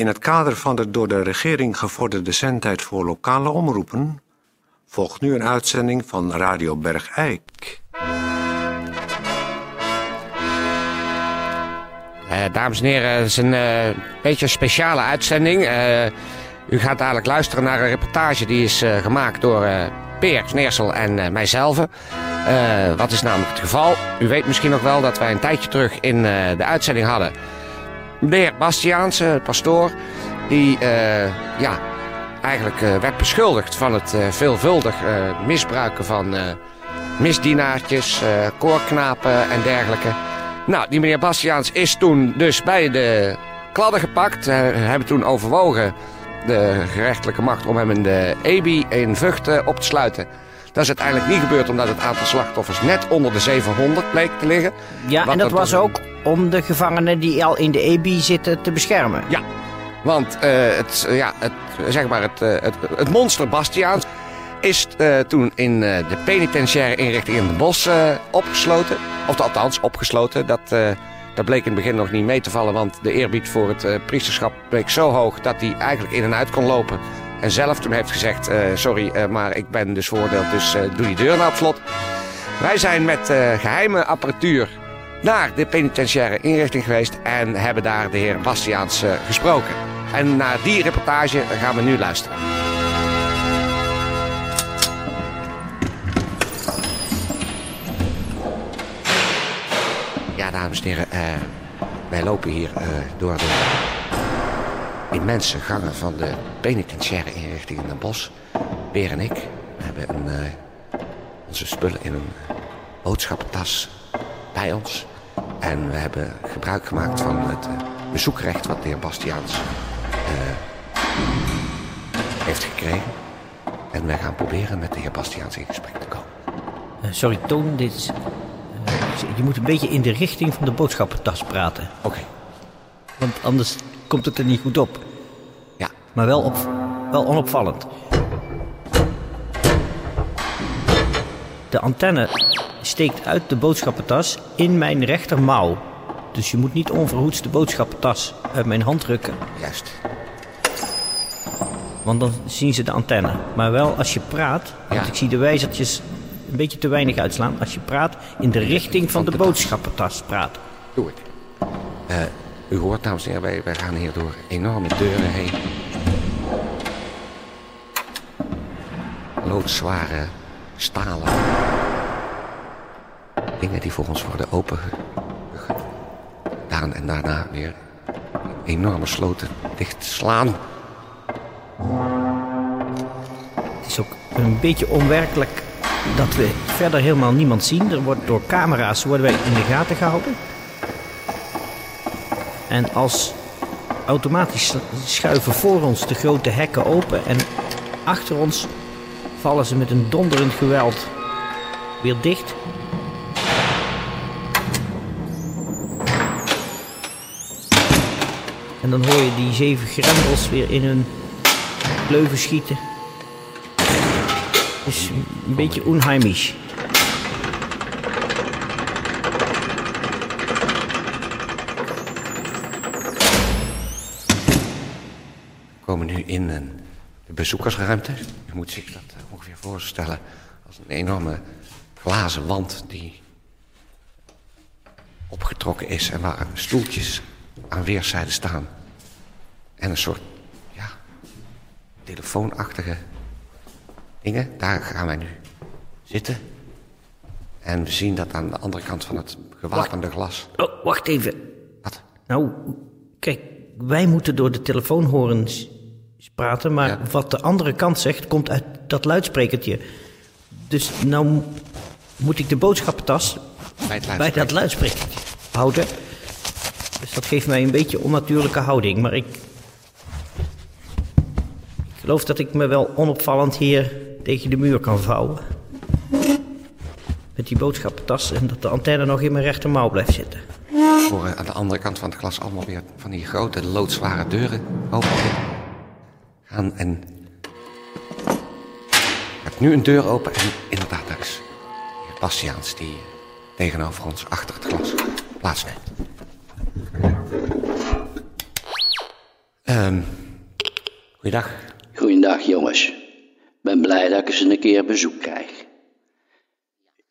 In het kader van de door de regering gevorderde zendtijd voor lokale omroepen volgt nu een uitzending van Radio Bergijk. Uh, dames en heren, het is een uh, beetje een speciale uitzending. Uh, u gaat dadelijk luisteren naar een reportage die is gemaakt door Peer Sneersel en mijzelf. wat is namelijk het geval? U weet misschien nog wel dat wij een tijdje terug in de uitzending hadden meneer Bastiaanse, pastoor, die ja, eigenlijk werd beschuldigd van het veelvuldig misbruiken van misdienaartjes, koorknapen en dergelijke. Nou, die meneer Bastiaans is toen dus bij de kladden gepakt. Hebben toen overwogen de gerechtelijke macht om hem in de EBI in Vught op te sluiten. Dat is uiteindelijk niet gebeurd omdat het aantal slachtoffers net onder de 700 bleek te liggen. Ja, en dat was ook om de gevangenen die al in de EBI zitten te beschermen. Ja, want uh, het, ja, het, zeg maar het, het, het monster Bastiaans is uh, toen in de penitentiaire inrichting in de bos opgesloten. Of althans, opgesloten. Dat, dat bleek in het begin nog niet mee te vallen, want de eerbied voor het priesterschap bleek zo hoog dat hij eigenlijk in en uit kon lopen. En zelf toen heeft gezegd: Sorry, maar ik ben dus veroordeeld, dus doe die deur nou op slot. Wij zijn met geheime apparatuur naar de penitentiaire inrichting geweest en hebben daar de heer Bastiaans gesproken. En naar die reportage gaan we nu luisteren. Ja, dames en heren, uh, wij lopen hier uh, door de immense gangen van de penitentiaire inrichting in Den Bosch. Beer en ik hebben een, onze spullen in een boodschappentas bij ons. En we hebben gebruik gemaakt van het bezoekrecht wat de heer Bastiaans heeft gekregen. En wij gaan proberen met de heer Bastiaans in gesprek te komen. sorry, Toon, dit is je moet een beetje in de richting van de boodschappentas praten. Oké. Want anders komt het er niet goed op. Ja. Maar wel, op, wel onopvallend. De antenne steekt uit de boodschappentas in mijn rechtermouw. Dus je moet niet onverhoeds de boodschappentas uit mijn hand drukken. Juist. Want dan zien ze de antenne. Maar wel als je praat, want ik zie de wijzertjes een beetje te weinig uitslaan als je praat in de richting van de boodschappentas praat. Doe ik. Uh, u hoort, dames en heren, wij, wij gaan hier door enorme deuren heen. Loodzware stalen dingen die voor ons worden open gedaan en daarna weer enorme sloten dicht slaan. Het is ook een beetje onwerkelijk dat we verder helemaal niemand zien. Er wordt door camera's worden wij in de gaten gehouden. En als automatisch schuiven voor ons de grote hekken open en achter ons vallen ze met een donderend geweld weer dicht. En dan hoor je die zeven grendels weer in hun leuven schieten is een beetje onheimisch. We komen nu in een bezoekersruimte. Je moet zich dat ongeveer voorstellen als een enorme glazen wand die opgetrokken is en waar stoeltjes aan weerszijden staan. En een soort ja, telefoonachtige Inge, daar gaan wij nu zitten. En we zien dat aan de andere kant van het gewapende glas. Oh, wacht even. Wat? Nou, kijk, wij moeten door de telefoonhorens praten, maar wat de andere kant zegt, komt uit dat luidsprekertje. Dus nou moet ik de boodschappentas bij, bij dat luidsprekertje houden. Dus dat geeft mij een beetje onnatuurlijke houding, maar ik. Geloof dat ik me wel onopvallend hier tegen de muur kan vouwen. Met die boodschappentas en dat de antenne nog in mijn rechtermouw blijft zitten. Voor aan de andere kant van het glas allemaal weer van die grote loodzware deuren open gaan. En gaat nu een deur open en inderdaad, daar is Bastiaans die tegenover ons achter het glas plaatsneemt. Um, goeiedag. Goeiedag, jongens. Ik ben blij dat ik eens een keer bezoek krijg.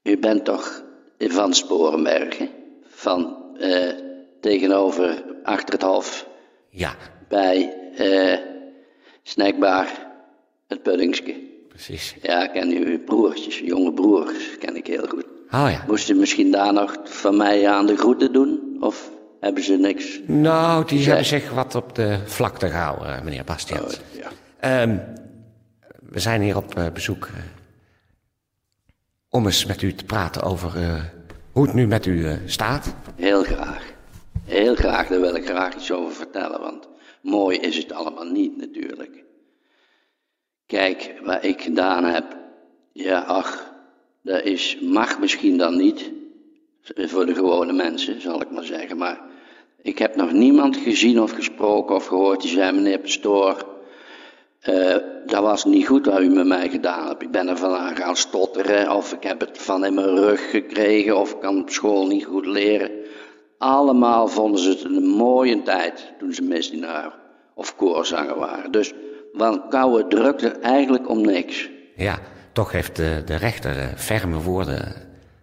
U bent toch van Sporenbergen? Van uh, tegenover, achter het half. Ja. Bij uh, snackbar het Puddingske. Precies. Ja, ik ken uw broertjes, jonge broers, ken ik heel goed. Oh ja. Moest u misschien daar nog van mij aan de groeten doen? Of hebben ze niks? Nou, die hebben zich wat op de vlakte gehouden, eh, meneer Bastiaan. Oh, ja. Um, we zijn hier op uh, bezoek uh, om eens met u te praten over uh, hoe het nu met u staat. Heel graag. Heel graag, daar wil ik graag iets over vertellen, want mooi is het allemaal niet natuurlijk. Kijk, wat ik gedaan heb, ja ach, dat is, mag misschien dan niet, voor de gewone mensen, zal ik maar zeggen, maar ik heb nog niemand gezien of gesproken of gehoord die zei, meneer Pastoor, uh, dat was niet goed wat u met mij gedaan hebt. Ik ben er vandaan gaan stotteren, of ik heb het van in mijn rug gekregen, of ik kan op school niet goed leren. Allemaal vonden ze het een mooie tijd toen ze misdienaar of koorzanger waren. Dus van koude drukte eigenlijk om niks. Ja, toch heeft de, de rechter uh, ferme woorden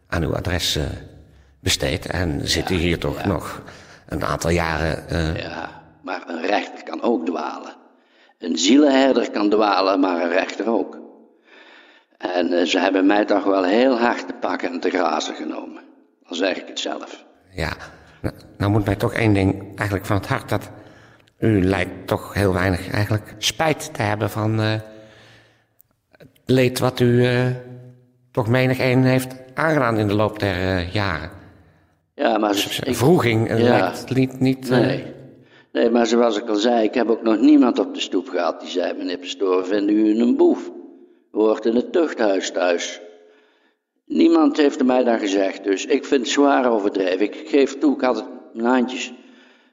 aan uw adres besteed. En zit u hier toch nog een aantal jaren. Uh... Ja, maar een rechter kan ook dwalen. Een zielenherder kan dwalen, maar een rechter ook. En ze hebben mij toch wel heel hard te pakken en te grazen genomen. Dan zeg ik het zelf. Ja, nou, nou moet mij toch één ding eigenlijk van het hart dat u lijkt toch heel weinig eigenlijk spijt te hebben van uh, het leed wat u uh, toch menig een heeft aangedaan in de loop der uh, jaren. Ja, maar... Dus, ik, vroeging ja, lijkt niet... niet nee. Nee, maar zoals ik al zei, ik heb ook nog niemand op de stoep gehad die zei... Meneer Pastoor, vindt u een boef? Hoort in het tuchthuis thuis. Niemand heeft mij dat gezegd, dus ik vind het zwaar overdreven. Ik geef toe, ik had het mijn handjes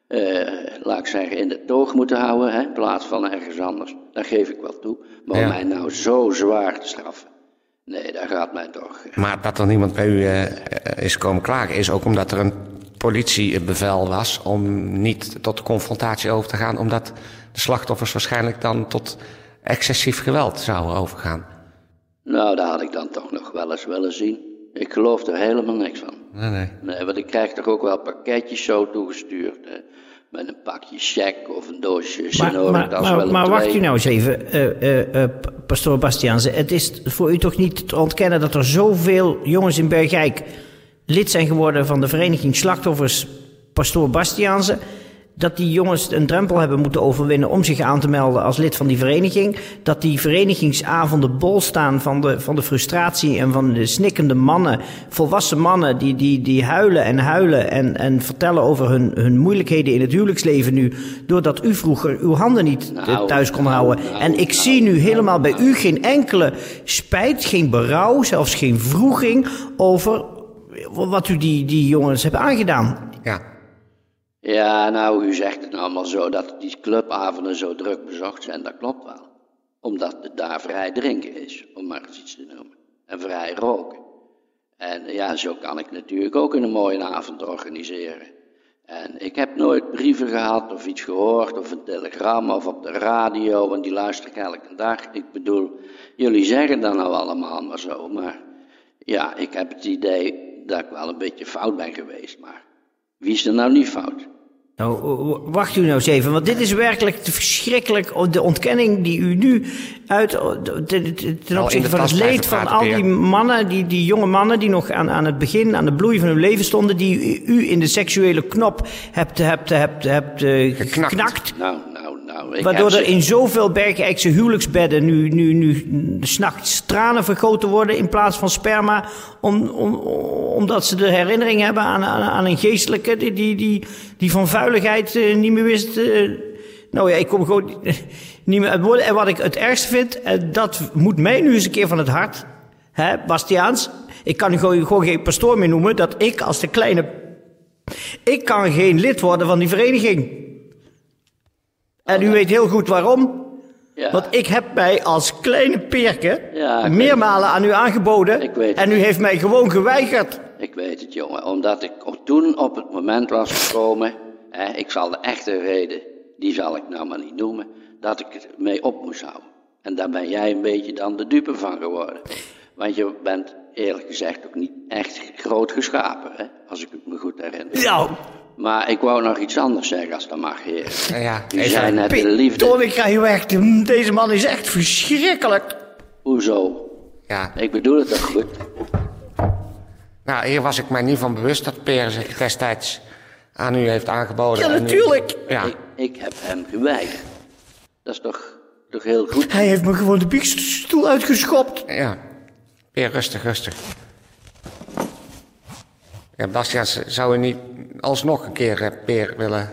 uh, laat ik zeggen, in de toog moeten houden, hè, in plaats van ergens anders. Dat geef ik wel toe. Maar om mij nou zo zwaar te straffen, nee, dat gaat mij toch. Uh... Maar dat er niemand bij u uh, is komen klagen, is ook omdat er een politiebevel was om niet tot de confrontatie over te gaan, omdat de slachtoffers waarschijnlijk dan tot excessief geweld zouden overgaan. Nou, daar had ik dan toch nog wel eens willen zien. Ik geloof er helemaal niks van. Nee, nee. Nee, want ik krijg toch ook wel pakketjes zo toegestuurd. Hè? Met een pakje check of een doosje maar, maar, maar, maar wacht u nou eens even, uh, uh, pastoor Bastiaanse. Het is voor u toch niet te ontkennen dat er zoveel jongens in Bergijk lid zijn geworden van de vereniging Slachtoffers Pastoor Bastiaanse dat die jongens een drempel hebben moeten overwinnen om zich aan te melden als lid van die vereniging. Dat die verenigingsavonden bol staan van de, van de frustratie en van de snikkende mannen, volwassen mannen die, die, die huilen en huilen en, en vertellen over hun, hun moeilijkheden in het huwelijksleven nu. Doordat u vroeger uw handen niet eh, nou, thuis kon nou, houden. Nou, en ik zie nu helemaal bij u geen enkele spijt, geen berouw, zelfs geen vroeging over wat u die, die jongens hebt aangedaan. Ja. Ja, nou, u zegt het nou allemaal zo dat die clubavonden zo druk bezocht zijn, dat klopt wel. Omdat het daar vrij drinken is, om maar eens iets te noemen. En vrij roken. En ja, zo kan ik natuurlijk ook een mooie avond organiseren. En ik heb nooit brieven gehad of iets gehoord of een telegram of op de radio, want die luister ik elke dag. Ik bedoel, jullie zeggen dan nou allemaal maar zo, maar ja, ik heb het idee dat ik wel een beetje fout ben geweest, maar wie is er nou niet fout? Nou, wacht u nou eens even, want dit is werkelijk verschrikkelijk. De ontkenning die u nu uit. ten nou, opzichte van het leed van al die mannen, die, die jonge mannen die nog aan, aan het begin, aan de bloei van hun leven stonden, die u in de seksuele knop hebt, hebt, hebt, hebt, hebt geknakt. Waardoor er in zoveel Bergijkse huwelijksbedden nu, nu, nu s'nachts tranen vergoten worden in plaats van sperma. Om, om, omdat ze de herinnering hebben aan, aan, aan een geestelijke die, die, die, die van vuiligheid uh, niet meer wist. Uh, nou ja, ik kom gewoon niet meer uit woorden. En wat ik het ergste vind, en dat moet mij nu eens een keer van het hart. Hè, Bastiaans, ik kan gewoon, gewoon geen pastoor meer noemen. Dat ik als de kleine. Ik kan geen lid worden van die vereniging. En u weet heel goed waarom. Ja. Want ik heb mij als kleine perke ja, meermalen aan u aangeboden. en u heeft mij gewoon geweigerd. Ik weet het, jongen. Omdat ik toen op het moment was gekomen. Hè, ik zal de echte reden die zal ik nou maar niet noemen, dat ik het mee op moest houden. En daar ben jij een beetje dan de dupe van geworden. Want je bent eerlijk gezegd ook niet echt groot geschapen, hè? als ik het me goed herinner. Nou, Maar ik wou nog iets anders zeggen als dat mag, heer. Ja, U even- zei net de liefde. Ton, ik ga je weg. Deze man is echt verschrikkelijk. Hoezo? ja. Ik bedoel het toch goed? Nou, hier was ik mij niet van bewust dat Peer zich destijds aan u heeft aangeboden. Ja, u- natuurlijk. Ja, Ik, ik heb hem geweigerd. Dat is toch, toch heel goed? Hij heeft me gewoon de biechtstoel uitgeschopt. ja. Peer, rustig, rustig. Ja, Bastiaan, zou u niet alsnog een keer eh, Peer willen...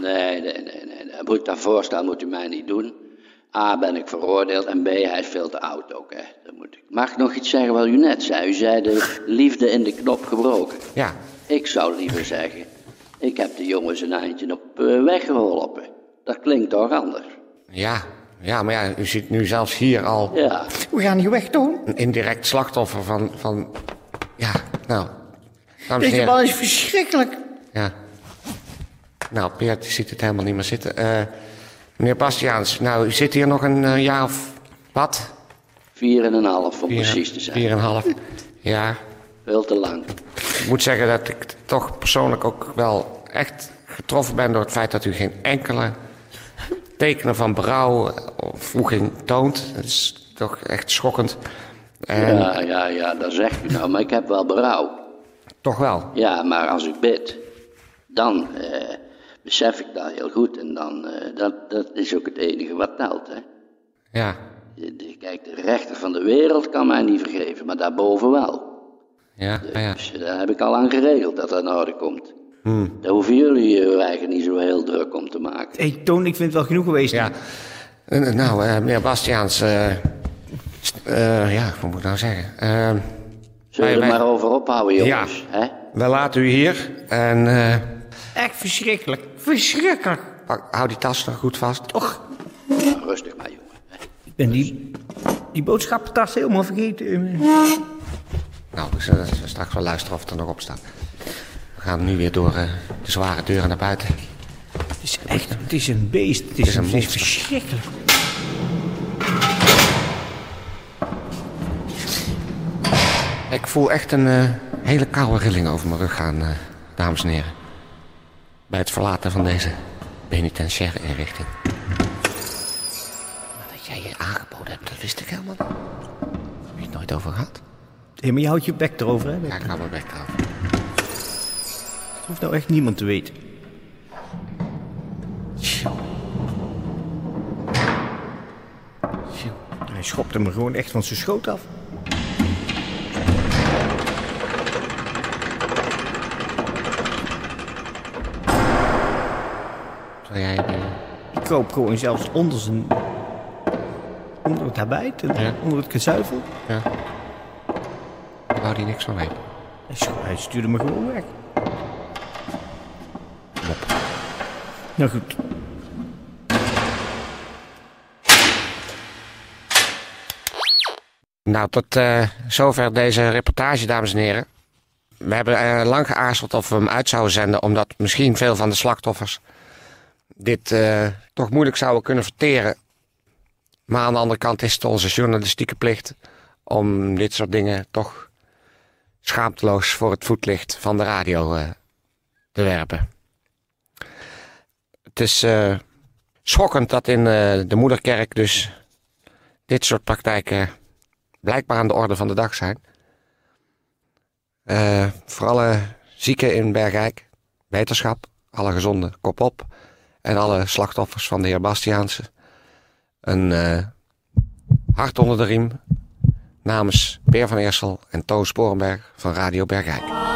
Nee, nee, nee, nee. Dat, moet, dat voorstel moet u mij niet doen. A, ben ik veroordeeld en B, hij is veel te oud ook, hè. Dat moet ik. Mag ik nog iets zeggen wat u net zei? U zei de liefde in de knop gebroken. Ja, Ik zou liever zeggen, ik heb de jongens een eindje op eh, weg geholpen. Dat klinkt toch anders? ja, ja, maar ja, u ziet nu zelfs hier al Ja, We gaan hier weg, Toon. een indirect slachtoffer van... van ja, nou... Deze man is verschrikkelijk. Ja. Nou, Peer die ziet het helemaal niet meer zitten. Eh, meneer Bastiaans, nou, u zit hier nog een eh, jaar of wat? vier en een half om Vier- precies te zijn. Vier en een half. Ja, Veel te lang. ik moet zeggen dat ik toch persoonlijk ook wel echt getroffen ben door het feit dat u geen enkele tekenen van berouw of voeging toont. Dat is toch echt schokkend. En Ja, ja, ja, dat zegt u nou, maar ik heb wel berouw. toch wel. Ja, maar als ik bid, dan eh, besef ik dat heel goed. En dan, eh, dat, dat is ook het enige wat telt, hè. Ja, de- Kijk, de rechter van de wereld kan mij niet vergeven, maar daarboven wel. ja, ja. ja. Dus daar heb ik al aan geregeld dat dat in orde komt. Daar hoeven jullie je eigenlijk niet zo heel druk om te maken. Hé, hey, Toon, ik vind het wel genoeg geweest. Ja. Eh, Nou, eh, meneer Bastiaans, eh, st- eh, ja, wat moet ik nou zeggen? Eh, Zullen we Wij- er wij- maar over ophouden, jongens? Hè? we laten u hier en eh, Echt verschrikkelijk. Verschrikkelijk. pak- hou die tas nog goed vast. Och, Nou, rustig maar, jongen. ik ben die, die boodschappentas helemaal vergeten. Nou, we zullen straks wel luisteren of het er nog op staat. We gaan nu weer door eh, de zware deuren naar buiten. Het is echt, het is een beest. Het is, is een het is verschrikkelijk. Ik voel echt een eh, hele koude rilling over mijn rug gaan, eh, dames en heren. Bij het verlaten van deze penitentiaire inrichting. Maar dat jij je aangeboden hebt, dat wist ik helemaal niet. Heb je het nooit over gehad? Hé, maar je houdt je bek erover, hè? Ja, ik ga maar weg trouwens. Dat hoeft nou echt niemand te weten. Hij schopte me gewoon echt van zijn schoot af. Zou jij... eh, Ik kroop gewoon zelfs onder zijn... Onder het Ja. onder het gezuivel. Ja. Daar wou hij niks van weten. Hij stuurde me gewoon weg. Nou goed. Nou, tot eh, zover deze reportage, dames en heren. We hebben eh, lang geaarzeld of we hem uit zouden zenden, omdat misschien veel van de slachtoffers dit eh, toch moeilijk zouden kunnen verteren. Maar aan de andere kant is het onze journalistieke plicht om dit soort dingen toch schaamteloos voor het voetlicht van de radio te werpen. Het is eh, schokkend dat in eh, de moederkerk dus dit soort praktijken blijkbaar aan de orde van de dag zijn. Eh, voor alle zieken in Bergijk, wetenschap, alle gezonden, kop op. En alle slachtoffers van de heer Bastiaanse. Een hart onder de riem namens Peer van Eersel en Toon Sporenberg van Radio Bergijk.